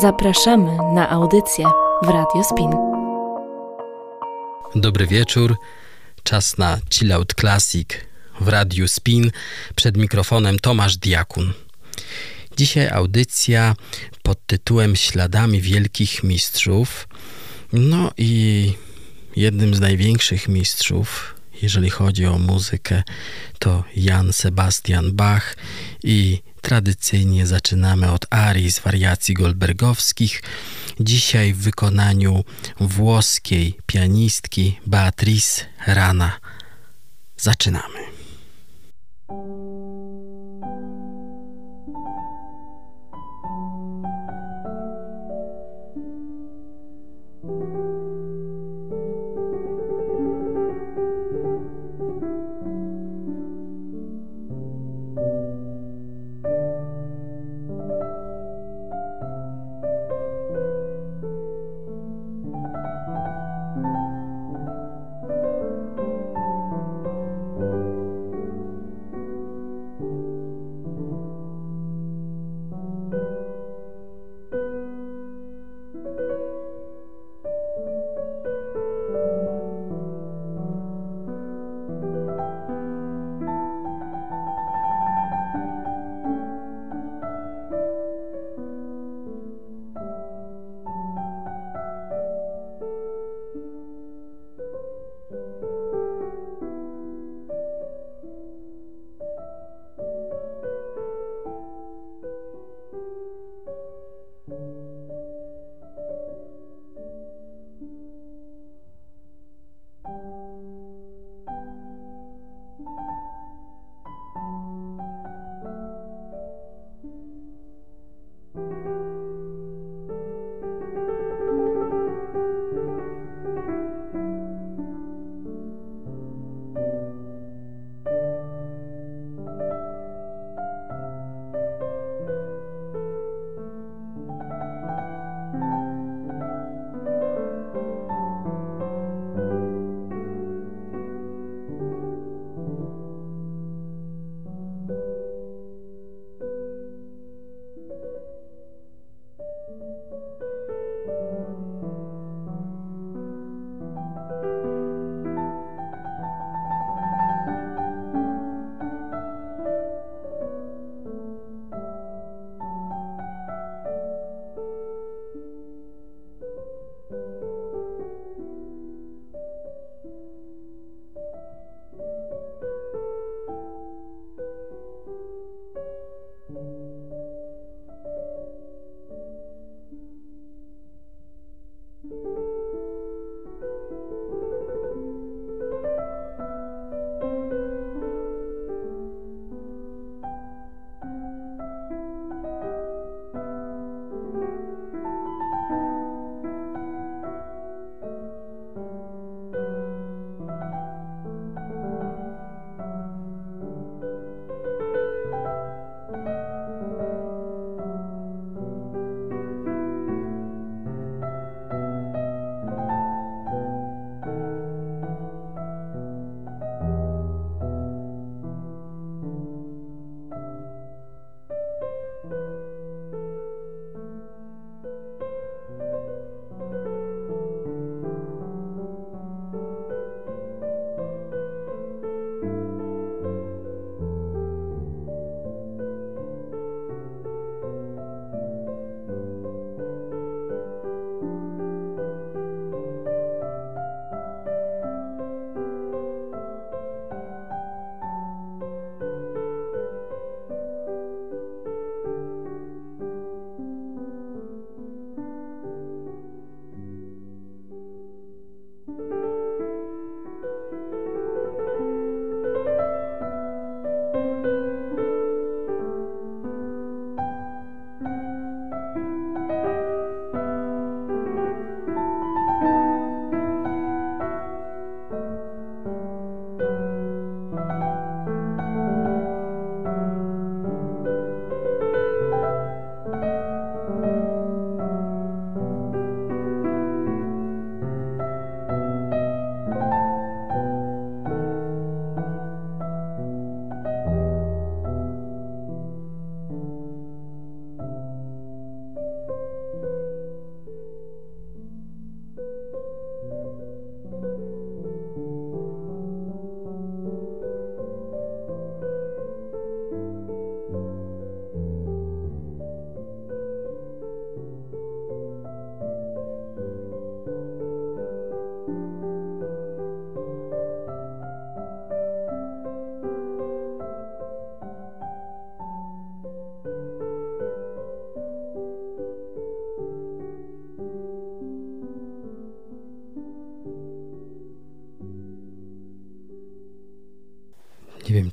Zapraszamy na audycję w Radio Spin. Dobry wieczór. Czas na Chill Out Classic w Radiu Spin. Przed mikrofonem Tomasz Diakun. Dzisiaj audycja pod tytułem Śladami Wielkich Mistrzów. No i jednym z największych mistrzów, jeżeli chodzi o muzykę, to Jan Sebastian Bach i tradycyjnie zaczynamy od arii z wariacji goldbergowskich. Dzisiaj w wykonaniu włoskiej pianistki Beatrice Rana. Zaczynamy.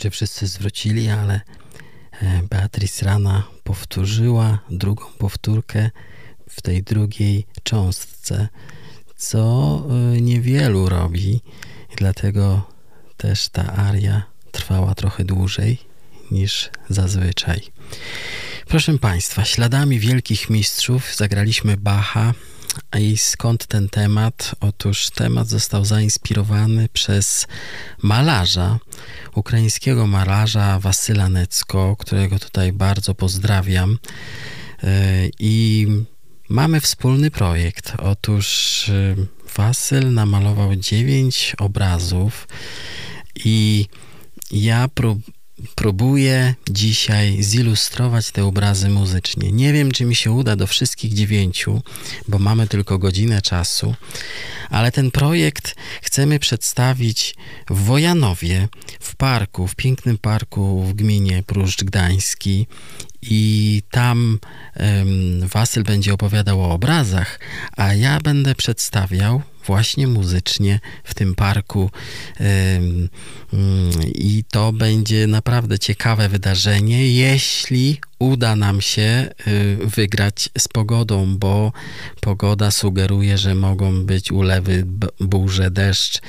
Czy wszyscy zwrócili, ale e, Beatrice Rana powtórzyła drugą powtórkę w tej drugiej cząstce, co e, niewielu robi, dlatego też ta aria trwała trochę dłużej niż zazwyczaj. Proszę Państwa, śladami wielkich mistrzów zagraliśmy Bacha, i skąd ten temat? Otóż temat został zainspirowany przez malarza, ukraińskiego malarza Wasyla Necko, którego tutaj bardzo pozdrawiam. E, I mamy wspólny projekt. Otóż e, Wasyl namalował dziewięć obrazów i ja prób próbuję dzisiaj zilustrować te obrazy muzycznie. Nie wiem, czy mi się uda do wszystkich dziewięciu, bo mamy tylko godzinę czasu, ale ten projekt chcemy przedstawić w Wojanowie, w parku, w pięknym parku w gminie Pruszcz Gdański i tam um, Wasyl będzie opowiadał o obrazach, a ja będę przedstawiał właśnie muzycznie w tym parku um, i to będzie naprawdę ciekawe wydarzenie, jeśli uda nam się y, wygrać z pogodą, bo pogoda sugeruje, że mogą być ulewy, burze, deszcz.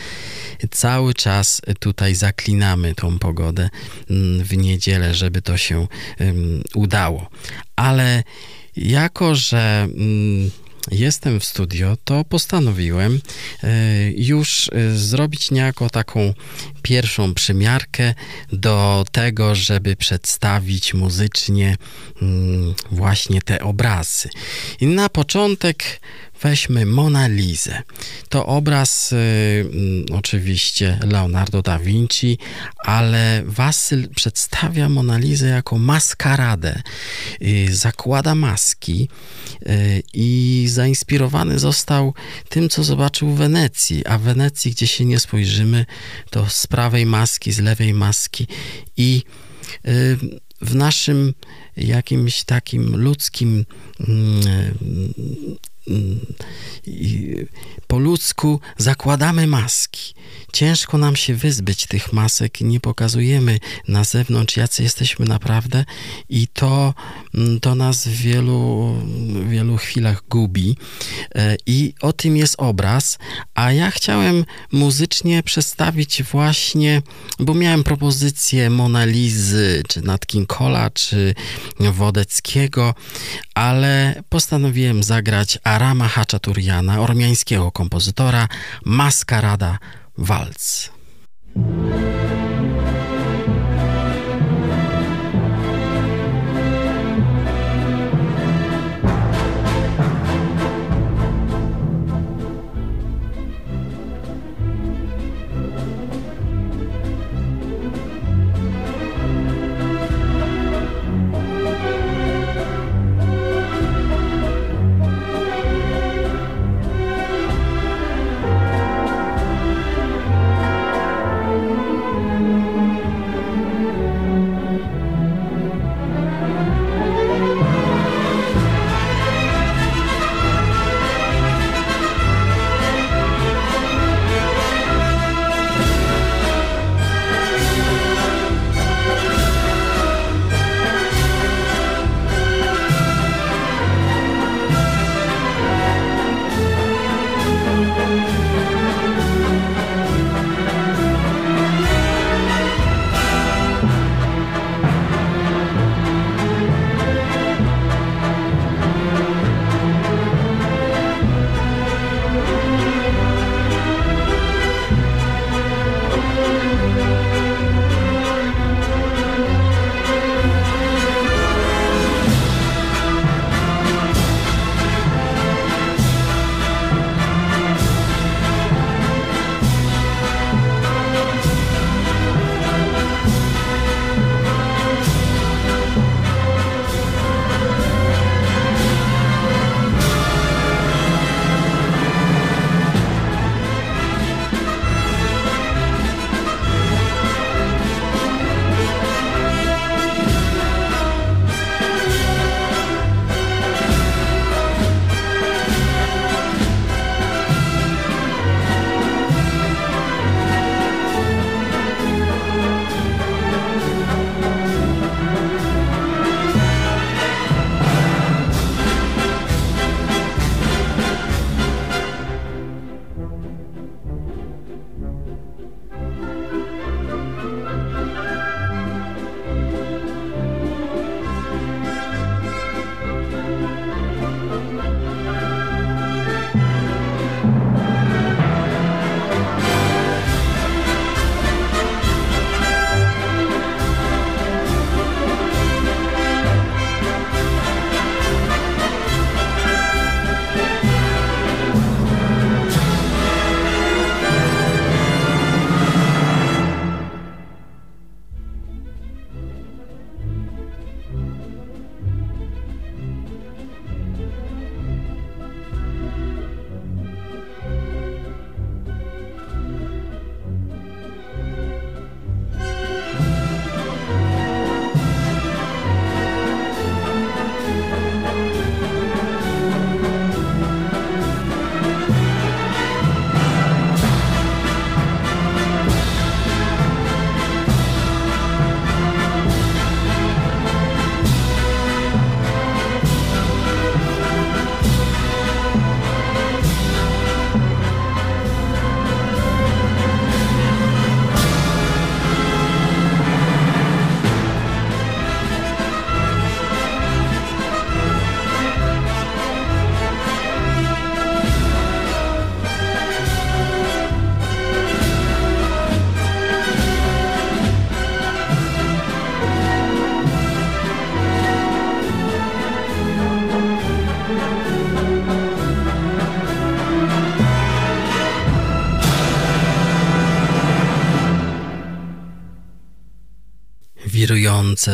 Cały czas tutaj zaklinamy tą pogodę mm, w niedzielę, żeby to się udało. Ale jako, że mm, jestem w studio, to postanowiłem e, już e, zrobić niejako taką pierwszą przymiarkę do tego, żeby przedstawić muzycznie mm, właśnie te obrazy. I na początek Weźmy Mona Lizę. To obraz y, mm, oczywiście Leonardo da Vinci, ale Wasyl przedstawia Mona Lizę jako maskaradę. Y, zakłada maski y, i zainspirowany został tym, co zobaczył w Wenecji. A w Wenecji, gdzie się nie spojrzymy, to z prawej maski, z lewej maski i y, w naszym jakimś takim ludzkim mm, po ludzku zakładamy maski. Ciężko nam się wyzbyć tych masek, nie pokazujemy na zewnątrz, jacy jesteśmy naprawdę, i to, to mm, nas w wielu, wielu chwilach gubi. E, I o tym jest obraz, a ja chciałem muzycznie przedstawić właśnie, bo miałem propozycję Monalizy, czy Nat King Cola, czy Wodeckiego, ale postanowiłem zagrać Arama Hachaturiana, ormiańskiego kompozytora, Maskarada Walz.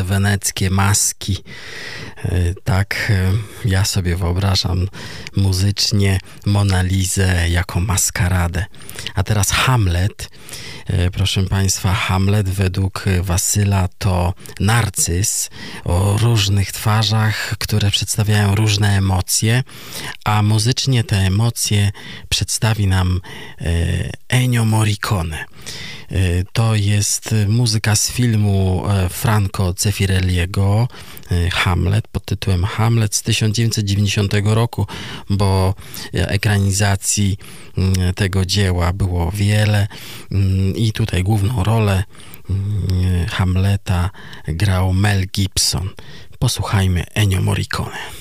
Weneckie maski. E, tak e, ja sobie wyobrażam muzycznie Monalizę jako maskaradę. A teraz Hamlet. E, proszę Państwa, Hamlet według Wasyla to narcyz o różnych twarzach, które przedstawiają różne emocje, a muzycznie te emocje przedstawi nam Ennio Morricone. Y, to jest muzyka z filmu e, Franco Zeffirelliego Hamlet pod tytułem Hamlet z 1990 roku, bo ekranizacji mm, tego dzieła było wiele mm, i tutaj główną rolę mm, Hamleta grał Mel Gibson. Posłuchajmy Ennio Morricone.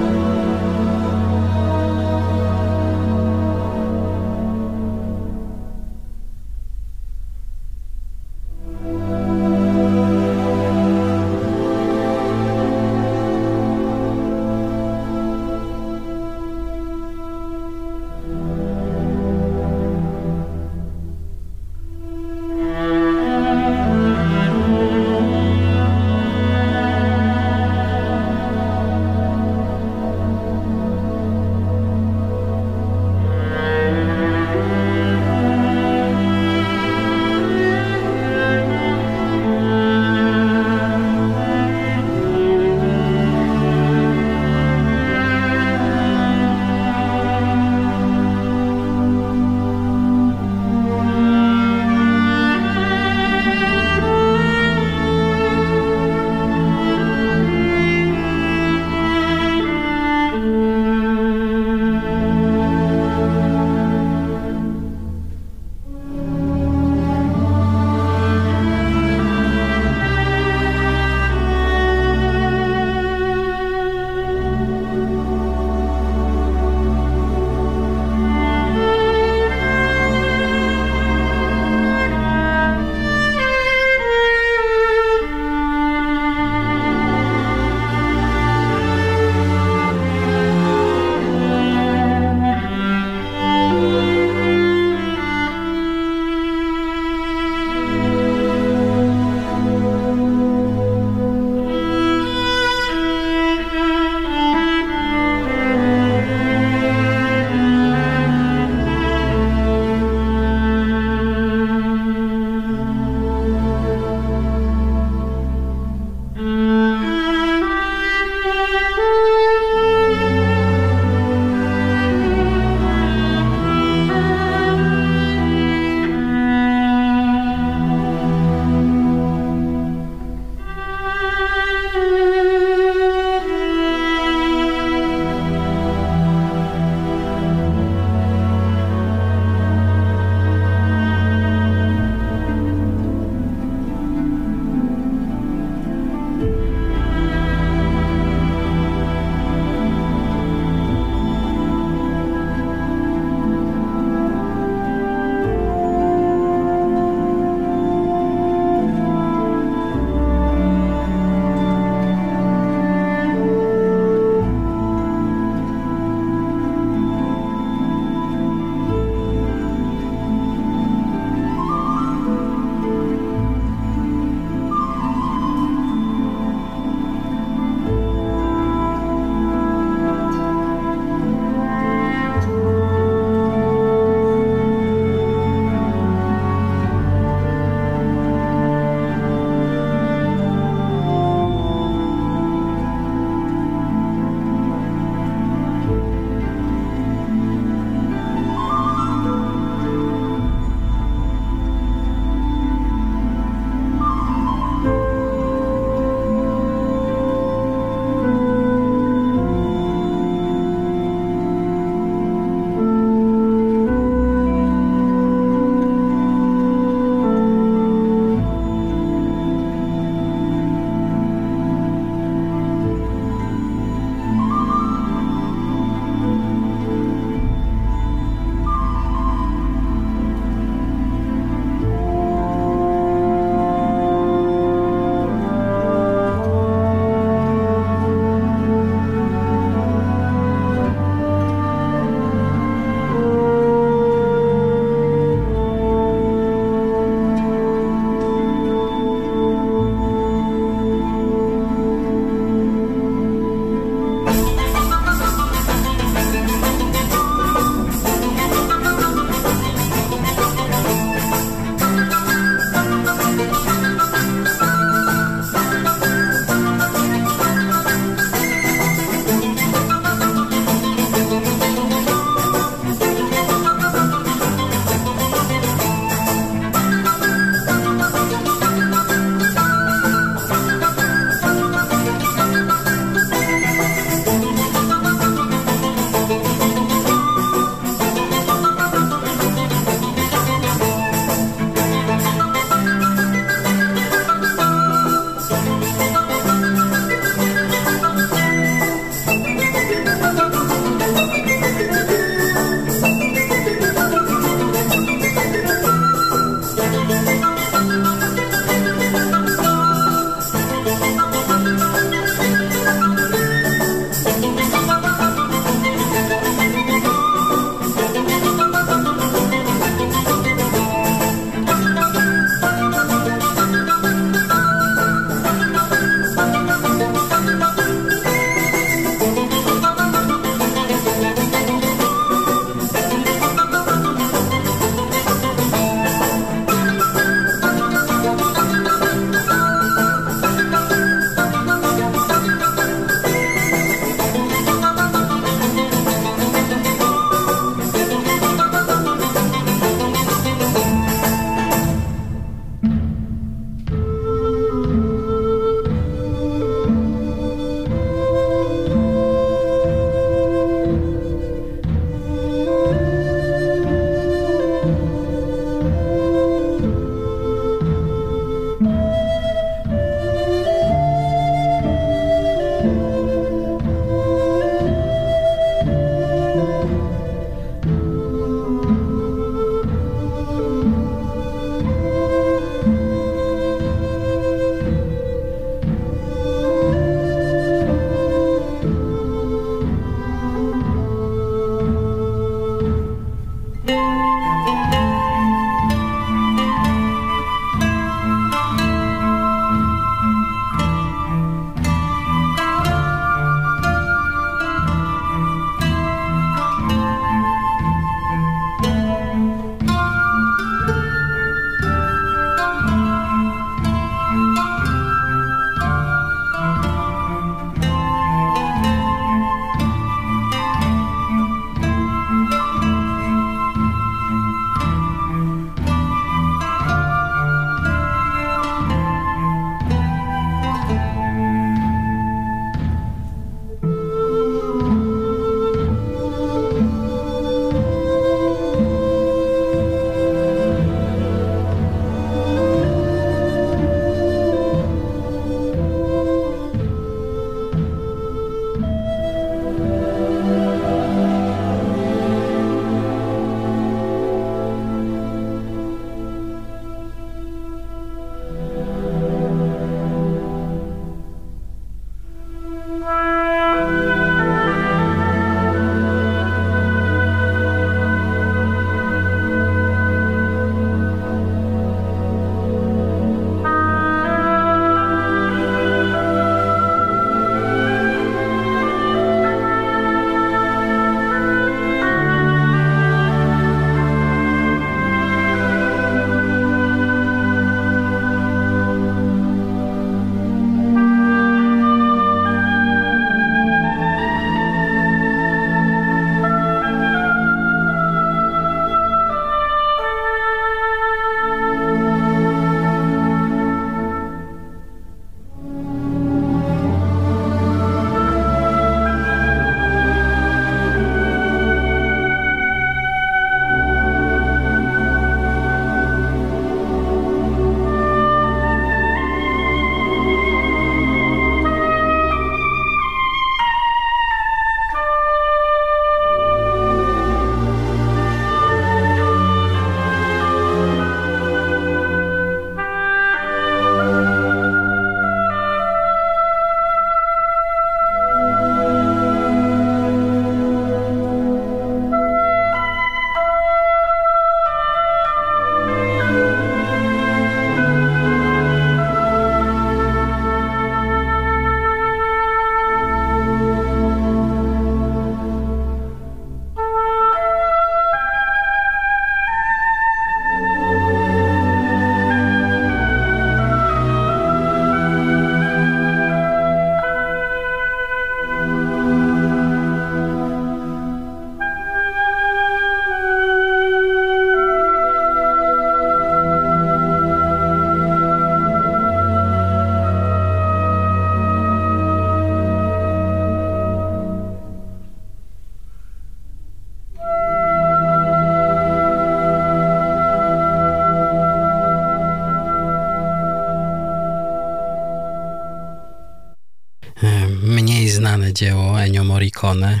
Znane dzieło Ennio Morricone,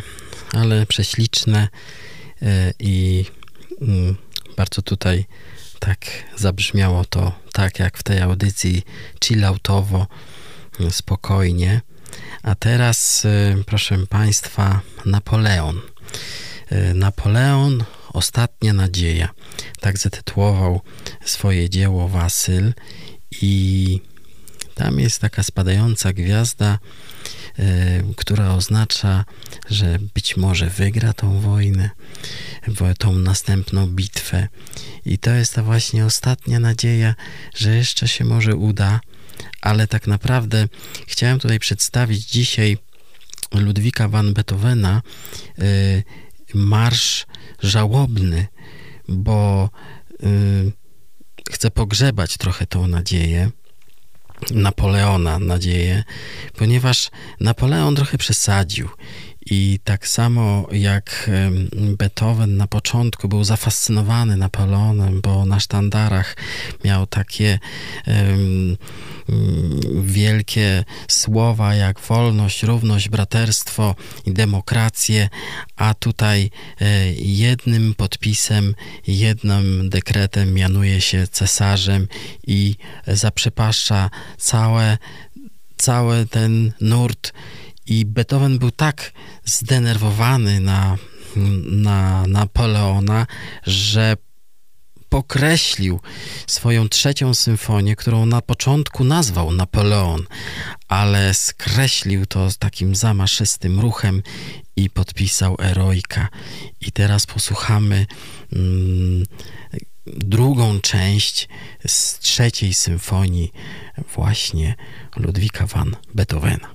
ale prześliczne e, i mm, bardzo tutaj tak zabrzmiało to, tak jak w tej audycji, chilloutowo, spokojnie. A teraz, proszę Państwa, Napoleon. Napoleon, Ostatnia Nadzieja. Tak zatytułował swoje dzieło Wasyl i tam jest taka spadająca gwiazda, która oznacza, że być może wygra tą wojnę, tą następną bitwę. I to jest ta właśnie ostatnia nadzieja, że jeszcze się może uda, ale tak naprawdę chciałem tutaj przedstawić dzisiaj Ludwika van Beethovena e, marsz żałobny, bo y, chcę pogrzebać trochę tą nadzieję. Napoleona nadzieję, ponieważ Napoleon trochę przesadził i tak samo jak Beethoven na początku był zafascynowany Napoleonem, bo na sztandarach miał takie um, wielkie słowa jak wolność, równość, braterstwo i demokrację, a tutaj e, jednym podpisem, jednym dekretem mianuje się cesarzem i zaprzepaszcza całe, cały ten nurt i Beethoven był tak zdenerwowany na, na Napoleona, że pokreślił swoją trzecią symfonię, którą na początku nazwał Napoleon, ale skreślił to takim zamaszystym ruchem i podpisał Eroika. I teraz posłuchamy mm, drugą część z trzeciej symfonii właśnie Ludwika van Beethovena.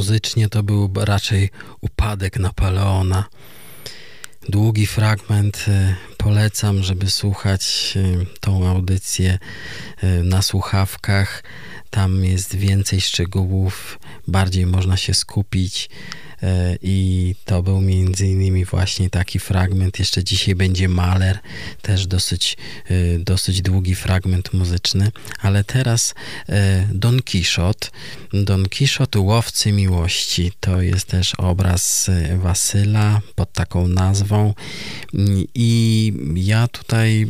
Muzycznie to był raczej upadek Napoleona. Długi fragment y, polecam, żeby słuchać y, tą audycję y, na słuchawkach. Tam jest więcej szczegółów, bardziej można się skupić. E, i to był między innymi właśnie taki fragment. Jeszcze dzisiaj będzie Maler, też dosyć, e, dosyć długi fragment muzyczny, ale teraz e, Don Quixote. Don Quixote Łowcy Miłości to jest też obraz Wasyla pod taką nazwą i ja tutaj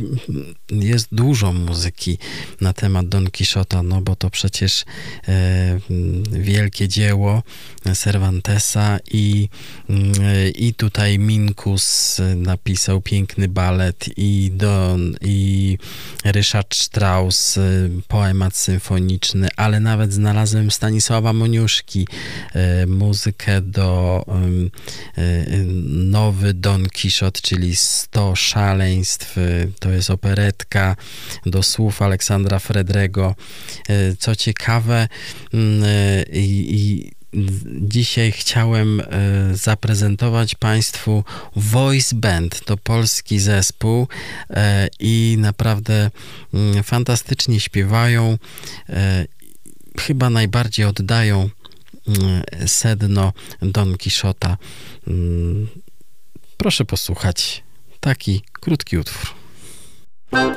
jest dużo muzyki na temat Don Quixota, no bo to przecież wielkie dzieło Cervantesa i, mm, i tutaj Minkus napisał piękny balet i Don i Ryszard Strauss poemat symfoniczny, ale nawet znalazłem Stanisława Moniuszki e, muzykę do e, nowy Don Quixote, czyli 100 szaleństw, to jest operetka do słów Aleksandra Fredrego. Co ciekawe mm, i, i dzisiaj chciałem e, zaprezentować Państwu Voice Band. To polski zespół e, i naprawdę mm, fantastycznie śpiewają. E, chyba najbardziej oddają mm, sedno Don Quixota. Mm, proszę posłuchać taki krótki utwór. Oj,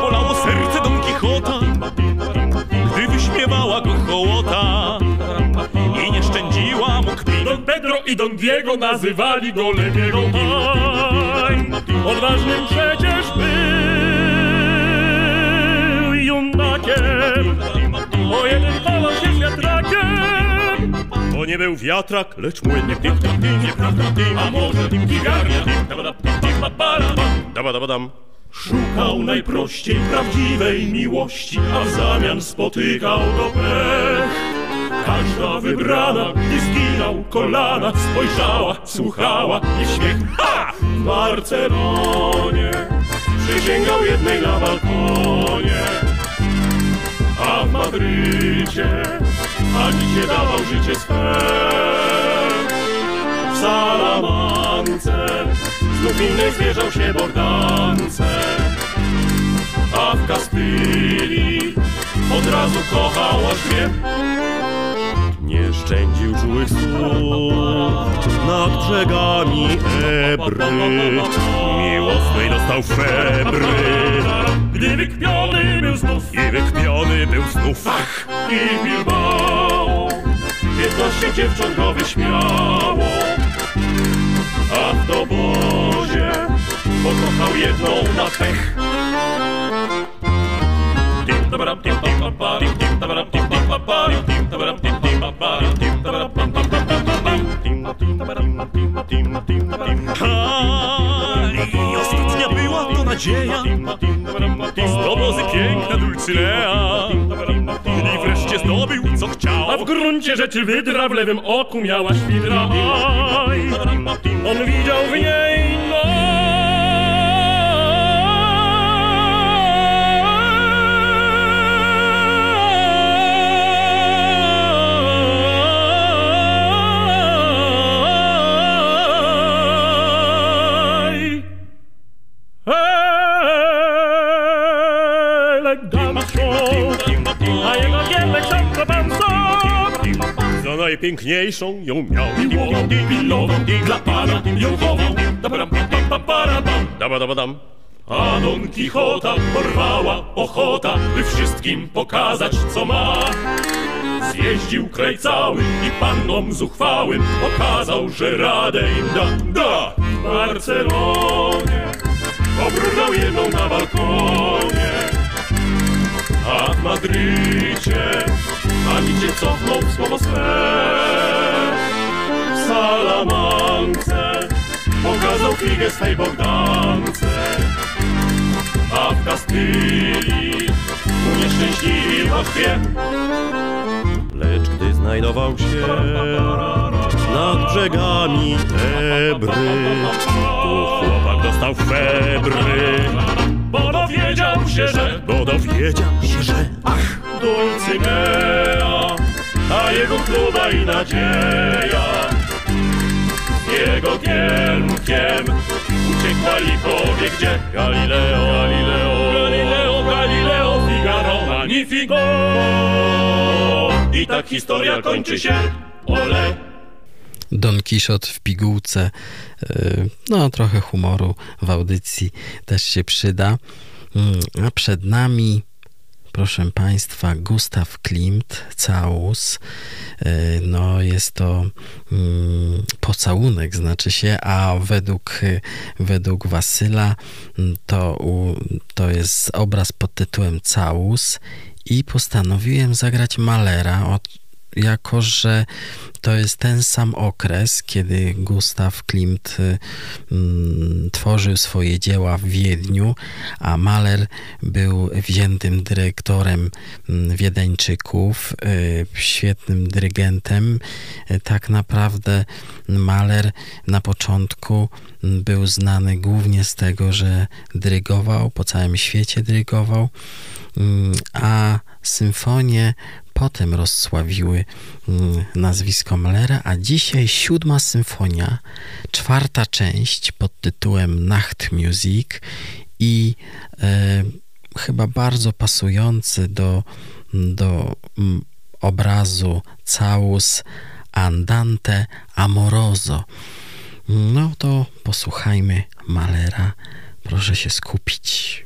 bolało serce Don Quixota, gdy wyśmiewała go hołota Don Pedro i Don Diego nazywali go Lepiego Aj, odważnym przecież był junakiem, o jeden chował się wiatrakiem. To nie był wiatrak, lecz młyn, nieprawda, a może gigarnia. Dabadabadam. Szukał najprościej prawdziwej miłości, a w zamian spotykał go. Każda wybrana, gdy zginął kolana, spojrzała, słuchała i śmiech. Ha! W Barcelonie przysięgał jednej na balkonie, a w Madrycie Anicie dawał życie swe. W Salamance znów innej zwierzał się Bordance, a w Kastylii od razu kochał aż mnie. Nie szczędził czułych słów nad brzegami Ebry. Miłosnej dostał febry. Gdy wykpiony był znów i wykpiony był znów Ach! i Bilbao Piętnaście dziewcząt go wyśmiało A w dobozie pokochał jedną na pech Tim tabaram, tim tim tim pam pam pam, tim tim. I ostatnia była to nadzieja, Z dobozy piękna Dulcinea i wreszcie zdobył co chciał. A w gruncie rzeczy wydra w lewym oku miała świdra Aj, On widział w niej najpiękniejszą ją miał dla pana ją chował. Dabadam, pam, pam. A Don Quixota porwała ochota, by wszystkim pokazać, co ma. Zjeździł kraj cały i pannom zuchwałym pokazał, że radę im da. Da! W Barcelonie obróżał jedną na balkonie, a w Madrycie Anicie cofnął słowo swe. W Salamance. Pokazał figę swej Bogdance, a w styli Unieszczęśliwił Moskwie Lecz gdy znajdował się nad brzegami Ebry Tu chłopak dostał febry Bo dowiedział się, że Bo dowiedział się, Dulcymea A jego kluba i nadzieja. Jego kierunkiem Uciekła i powie gdzie? Galileo, Galileo, Galileo, Galileo Figaro, Magnifico. I tak historia kończy się. Ole. Don Kiszot w pigułce. Y, no, trochę humoru w audycji też się przyda. Mm, a przed nami proszę Państwa, Gustaw Klimt, Caus. E, no, jest to mm, pocałunek, znaczy się, a według, według Wasyla mm, to, to jest obraz pod tytułem Caus i postanowiłem zagrać Malera, jako że to jest ten sam okres, kiedy Gustav Klimt y, mm, tworzył swoje dzieła w Wiedniu, a Mahler był wziętym dyrektorem mm, Wiedeńczyków, y, świetnym dyrygentem. Y, tak naprawdę Mahler na początku mm, był znany głównie z tego, że dyrygował, po całym świecie dyrygował, a symfonie potem rozsławiły mm, nazwisko Mahlera, a dzisiaj siódma symfonia, czwarta część pod tytułem Nacht Music i e, chyba bardzo pasujący do, do m, obrazu Caus Andante Amoroso. No to posłuchajmy Malera. Proszę się skupić.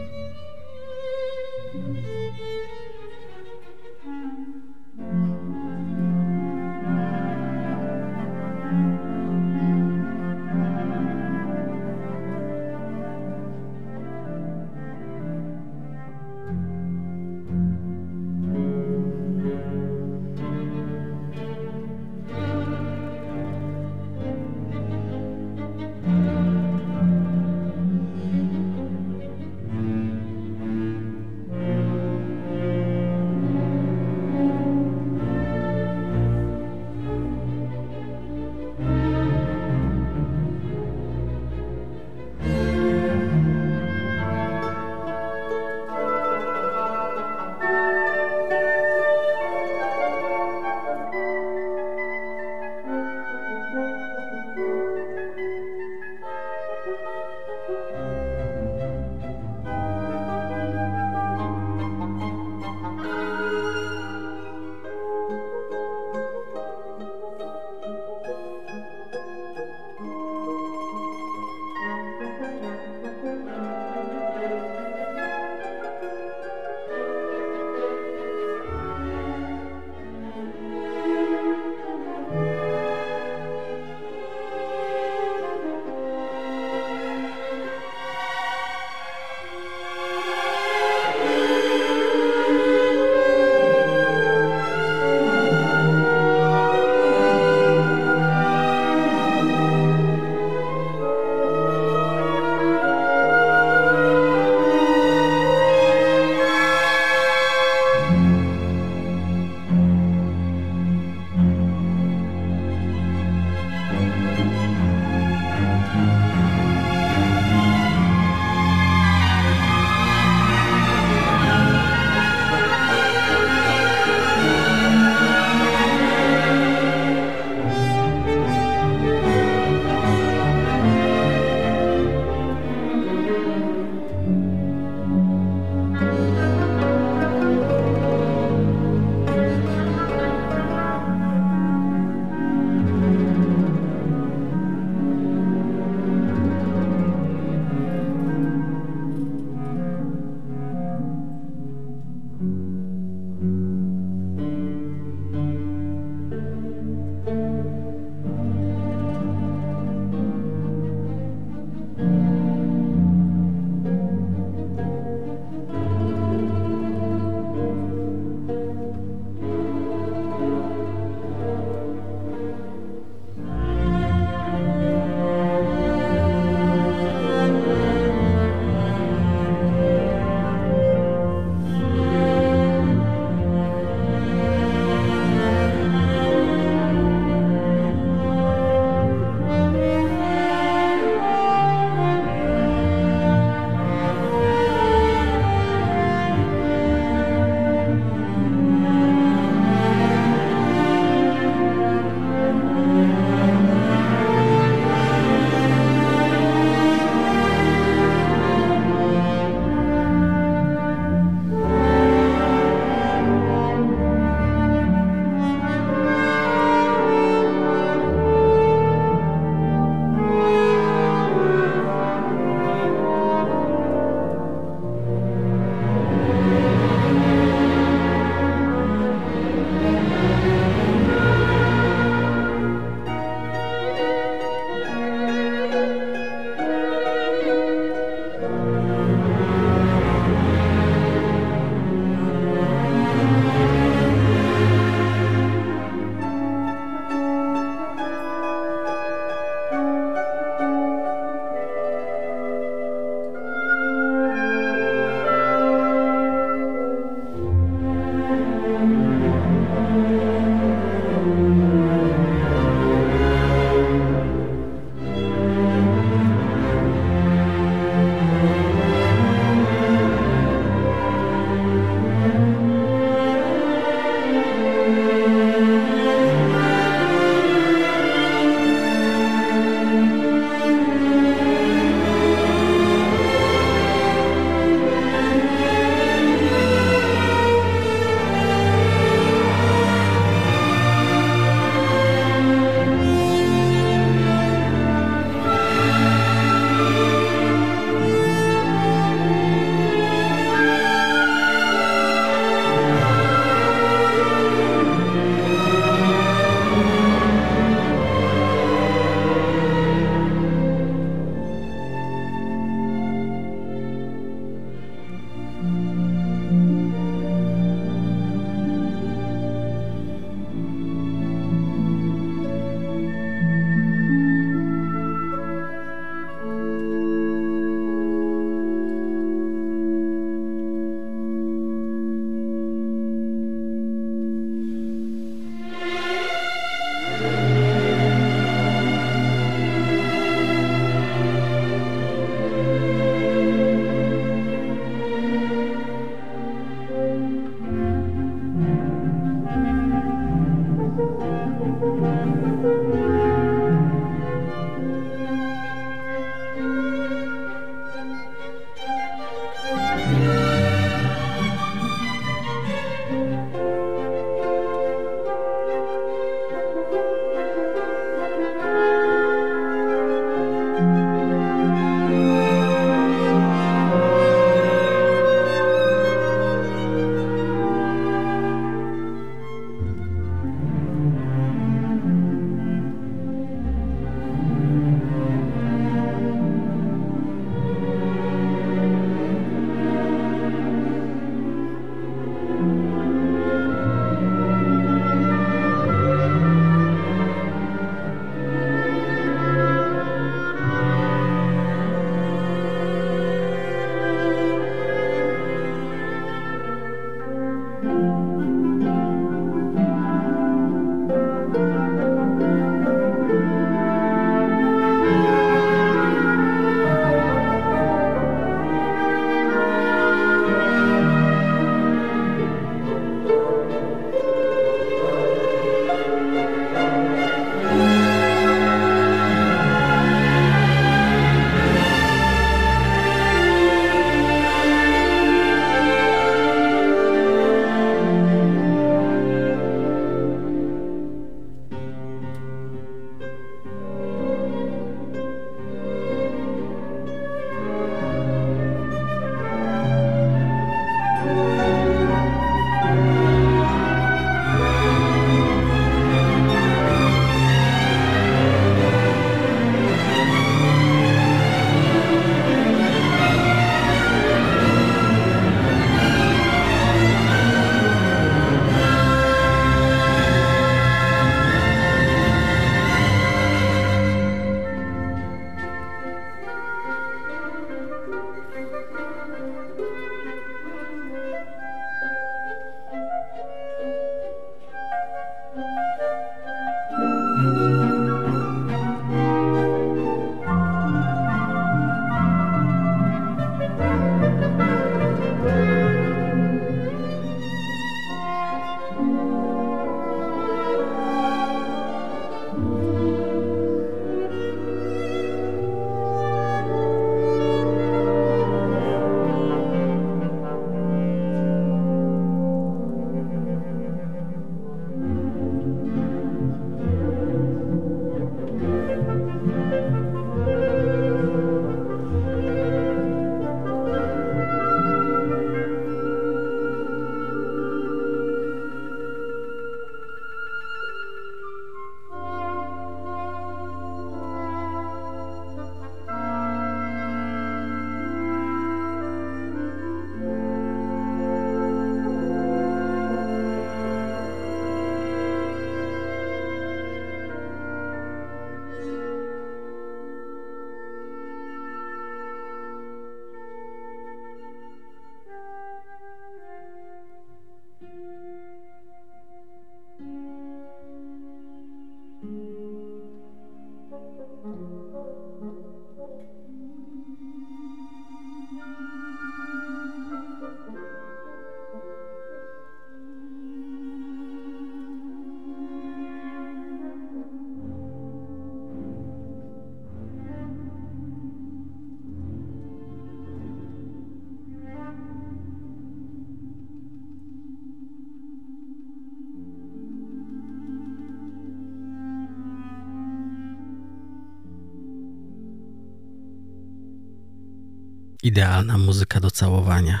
Idealna muzyka do całowania.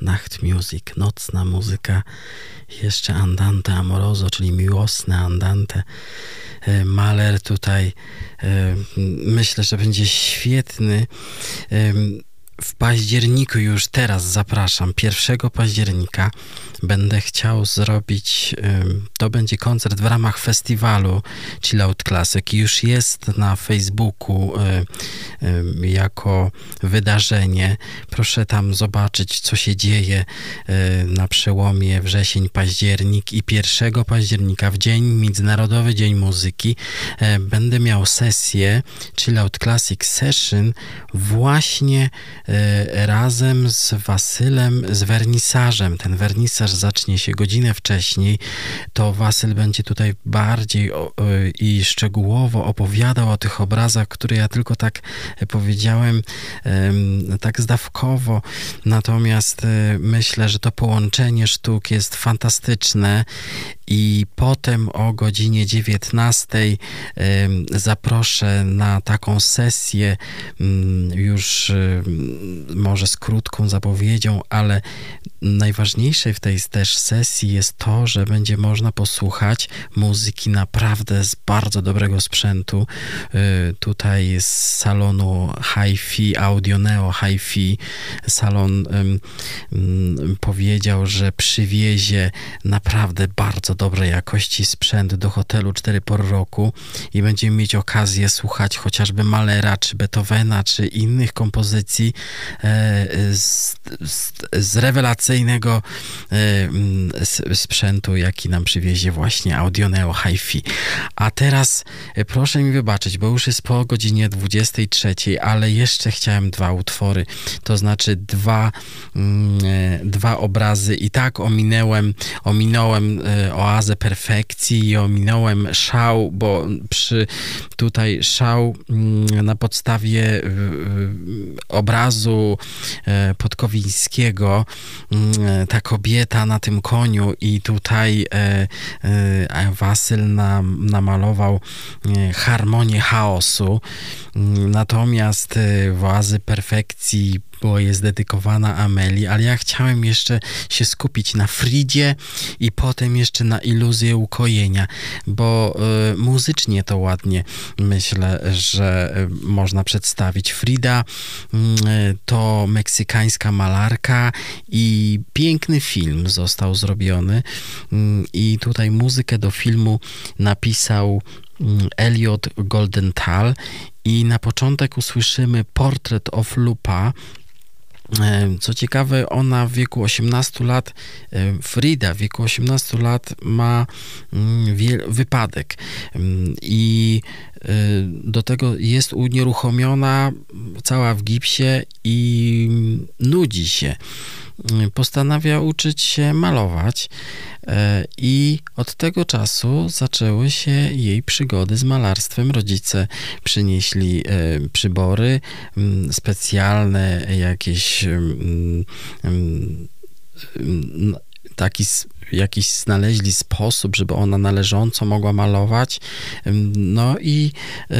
Nacht music, nocna muzyka, jeszcze andante amoroso, czyli miłosne andante. E, Maler tutaj e, myślę, że będzie świetny. W październiku już teraz zapraszam, 1 października będę chciał zrobić, to będzie koncert w ramach festiwalu Chill Out Classic. Już jest na Facebooku jako wydarzenie. Proszę tam zobaczyć, co się dzieje na przełomie wrzesień-październik i 1 października, w dzień, Międzynarodowy Dzień Muzyki, będę miał sesję Chill Out Classic Session właśnie razem z Wasylem, z wernisarzem. Ten wernisaż zacznie się godzinę wcześniej, to Wasyl będzie tutaj bardziej i szczegółowo opowiadał o tych obrazach, które ja tylko tak powiedziałem, tak zdawkowo. Natomiast e, myślę, że to połączenie sztuk jest fantastyczne i potem o godzinie 19 zaproszę na taką sesję, mm, już może z krótką zapowiedzią, ale najważniejsze w tej też sesji jest to, że będzie można posłuchać muzyki naprawdę z bardzo dobrego sprzętu. Y, tutaj z salonu Hi-Fi, Audio Neo Hi-Fi, salon powiedział, że przywiezie naprawdę bardzo dobrej jakości sprzęt do hotelu 4 por roku i będziemy mieć okazję słuchać chociażby Malera, czy Beethovena, czy innych kompozycji e, z, z, z rewelacyjnego e, sprzętu, jaki nam przywiezie właśnie Audioneo Hi-Fi. A teraz e, proszę mi wybaczyć, bo już jest po godzinie 23, ale jeszcze chciałem dwa utwory, to znaczy dwa, dwa obrazy i tak ominęłem, ominąłem oazę perfekcji. I ominąłem szał, bo przy tutaj szał mm, na podstawie obrazu e, Podkowińskiego mm, ta kobieta na tym koniu i tutaj e, e, Wasyl nam, namalował harmonię chaosu. Mm, natomiast włazy perfekcji bo jest dedykowana Ameli, ale ja chciałem jeszcze się skupić na Fridzie i potem jeszcze na iluzję ukojenia, bo y, muzycznie to ładnie myślę, że y, można przedstawić. Frida y, to meksykańska malarka i piękny film został zrobiony i tutaj muzykę do filmu napisał Elliot Goldenthal i na początek usłyszymy Portrait of Lupa co ciekawe, ona w wieku 18 lat, Frida w wieku 18 lat ma mm, wypadek. I do tego jest unieruchomiona, cała w gipsie i nudzi się postanawia uczyć się malować e, i od tego czasu zaczęły się jej przygody z malarstwem. Rodzice przynieśli przybory specjalne, jakieś taki jakiś znaleźli sposób, żeby ona należąco mogła malować. No i y,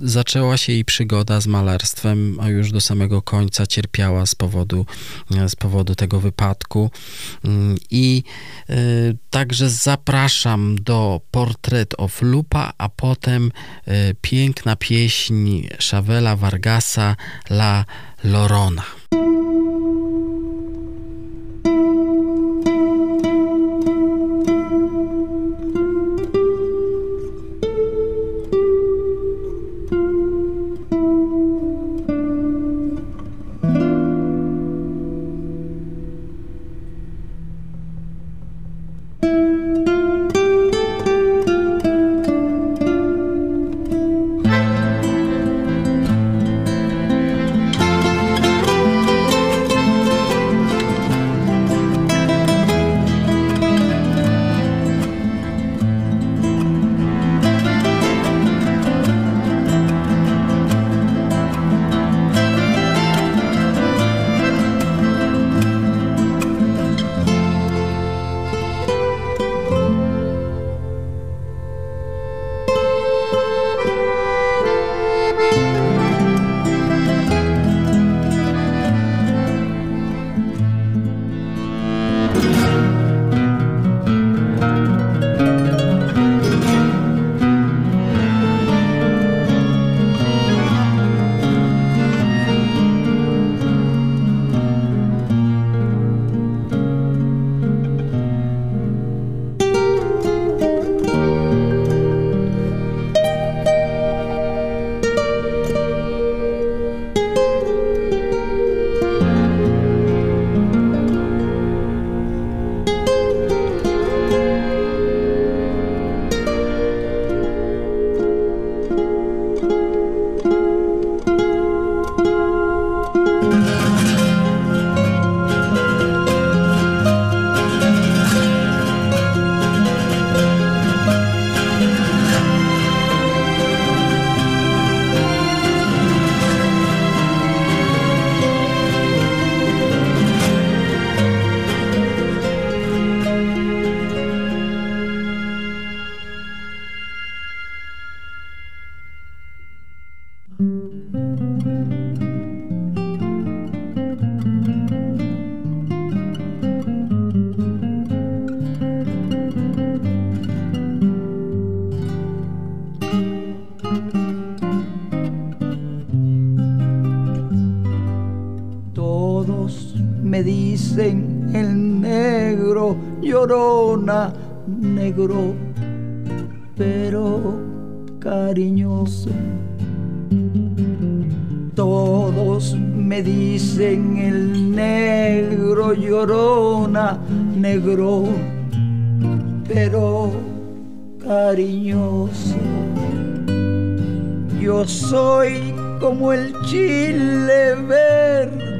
zaczęła się jej przygoda z malarstwem, a już do samego końca cierpiała z powodu, z powodu tego wypadku. I y, także zapraszam do Portrait of Lupa, a potem y, piękna pieśń Chavela Vargasa La Lorona.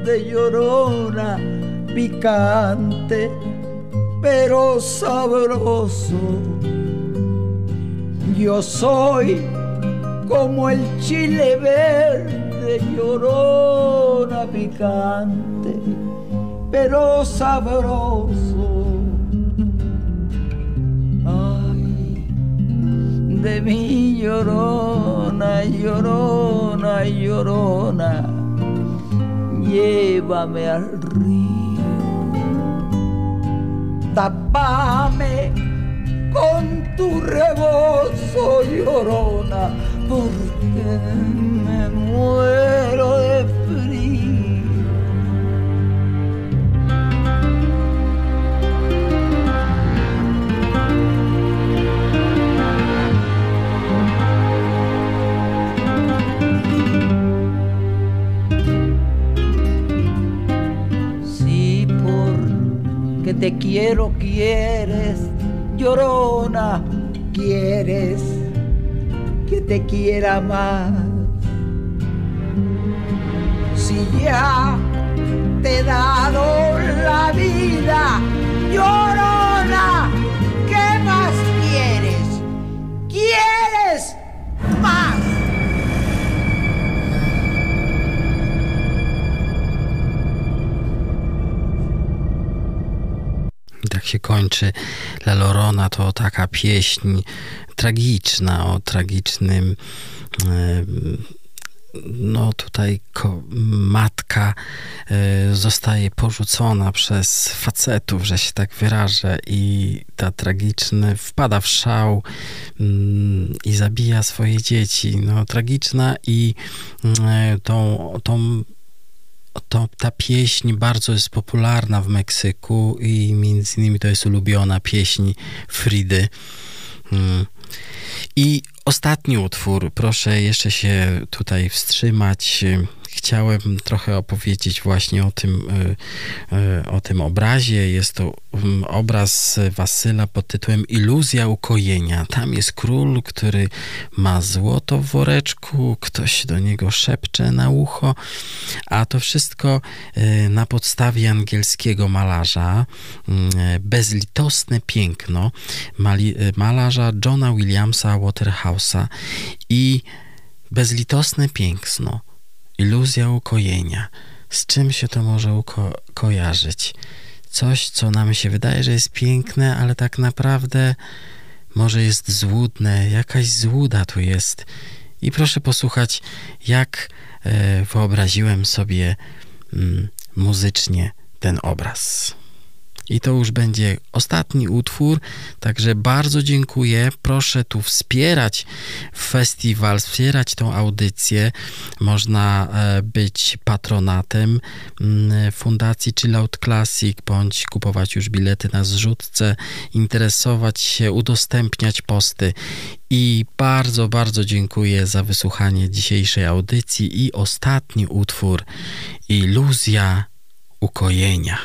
Verde llorona, picante, pero sabroso. Yo soy como el chile verde llorona, picante, pero sabroso. de mí llorona, llorona, llorona, llévame al río, tapame con tu rebozo, llorona, porque me muero de te quiero, quieres, llorona, quieres que te quiera más. Si ya te he dado la vida, llorona, ¿qué más quieres? ¿Quieres się kończy La Lorona, to taka pieśń tragiczna o tragicznym no tutaj matka e, zostaje porzucona przez facetów, że się tak wyrażę i ta tragiczna wpada w szał mm, i zabija swoje dzieci. No tragiczna i e, tą, tą to, ta pieśń bardzo jest popularna w Meksyku i między innymi to jest ulubiona pieśń Fridy. Mm. I ostatni utwór, proszę jeszcze się tutaj wstrzymać chciałem trochę opowiedzieć właśnie o tym, e, e, o tym obrazie. Jest to mm, obraz Wasyla pod tytułem Iluzja ukojenia. Tam jest król, który ma złoto w woreczku, ktoś do niego szepcze na ucho, a to wszystko e, na podstawie angielskiego malarza mm, Bezlitosne piękno malarza Johna Williamsa Waterhouse'a i bezlitosne piękno iluzja ukojenia. Z czym się to może uko- kojarzyć? Coś, co nam się wydaje, że jest piękne, ale tak naprawdę może jest złudne, jakaś złuda tu jest. I proszę posłuchać, jak e, wyobraziłem sobie mm, muzycznie ten obraz. I to już będzie ostatni utwór, także bardzo dziękuję. Proszę tu wspierać festiwal, wspierać tą audycję. Można e, być patronatem mm, Fundacji Chillout Classic, bądź kupować już bilety na zrzutce, interesować się, udostępniać posty. I bardzo, bardzo dziękuję za wysłuchanie dzisiejszej audycji i ostatni utwór Iluzja ukojenia.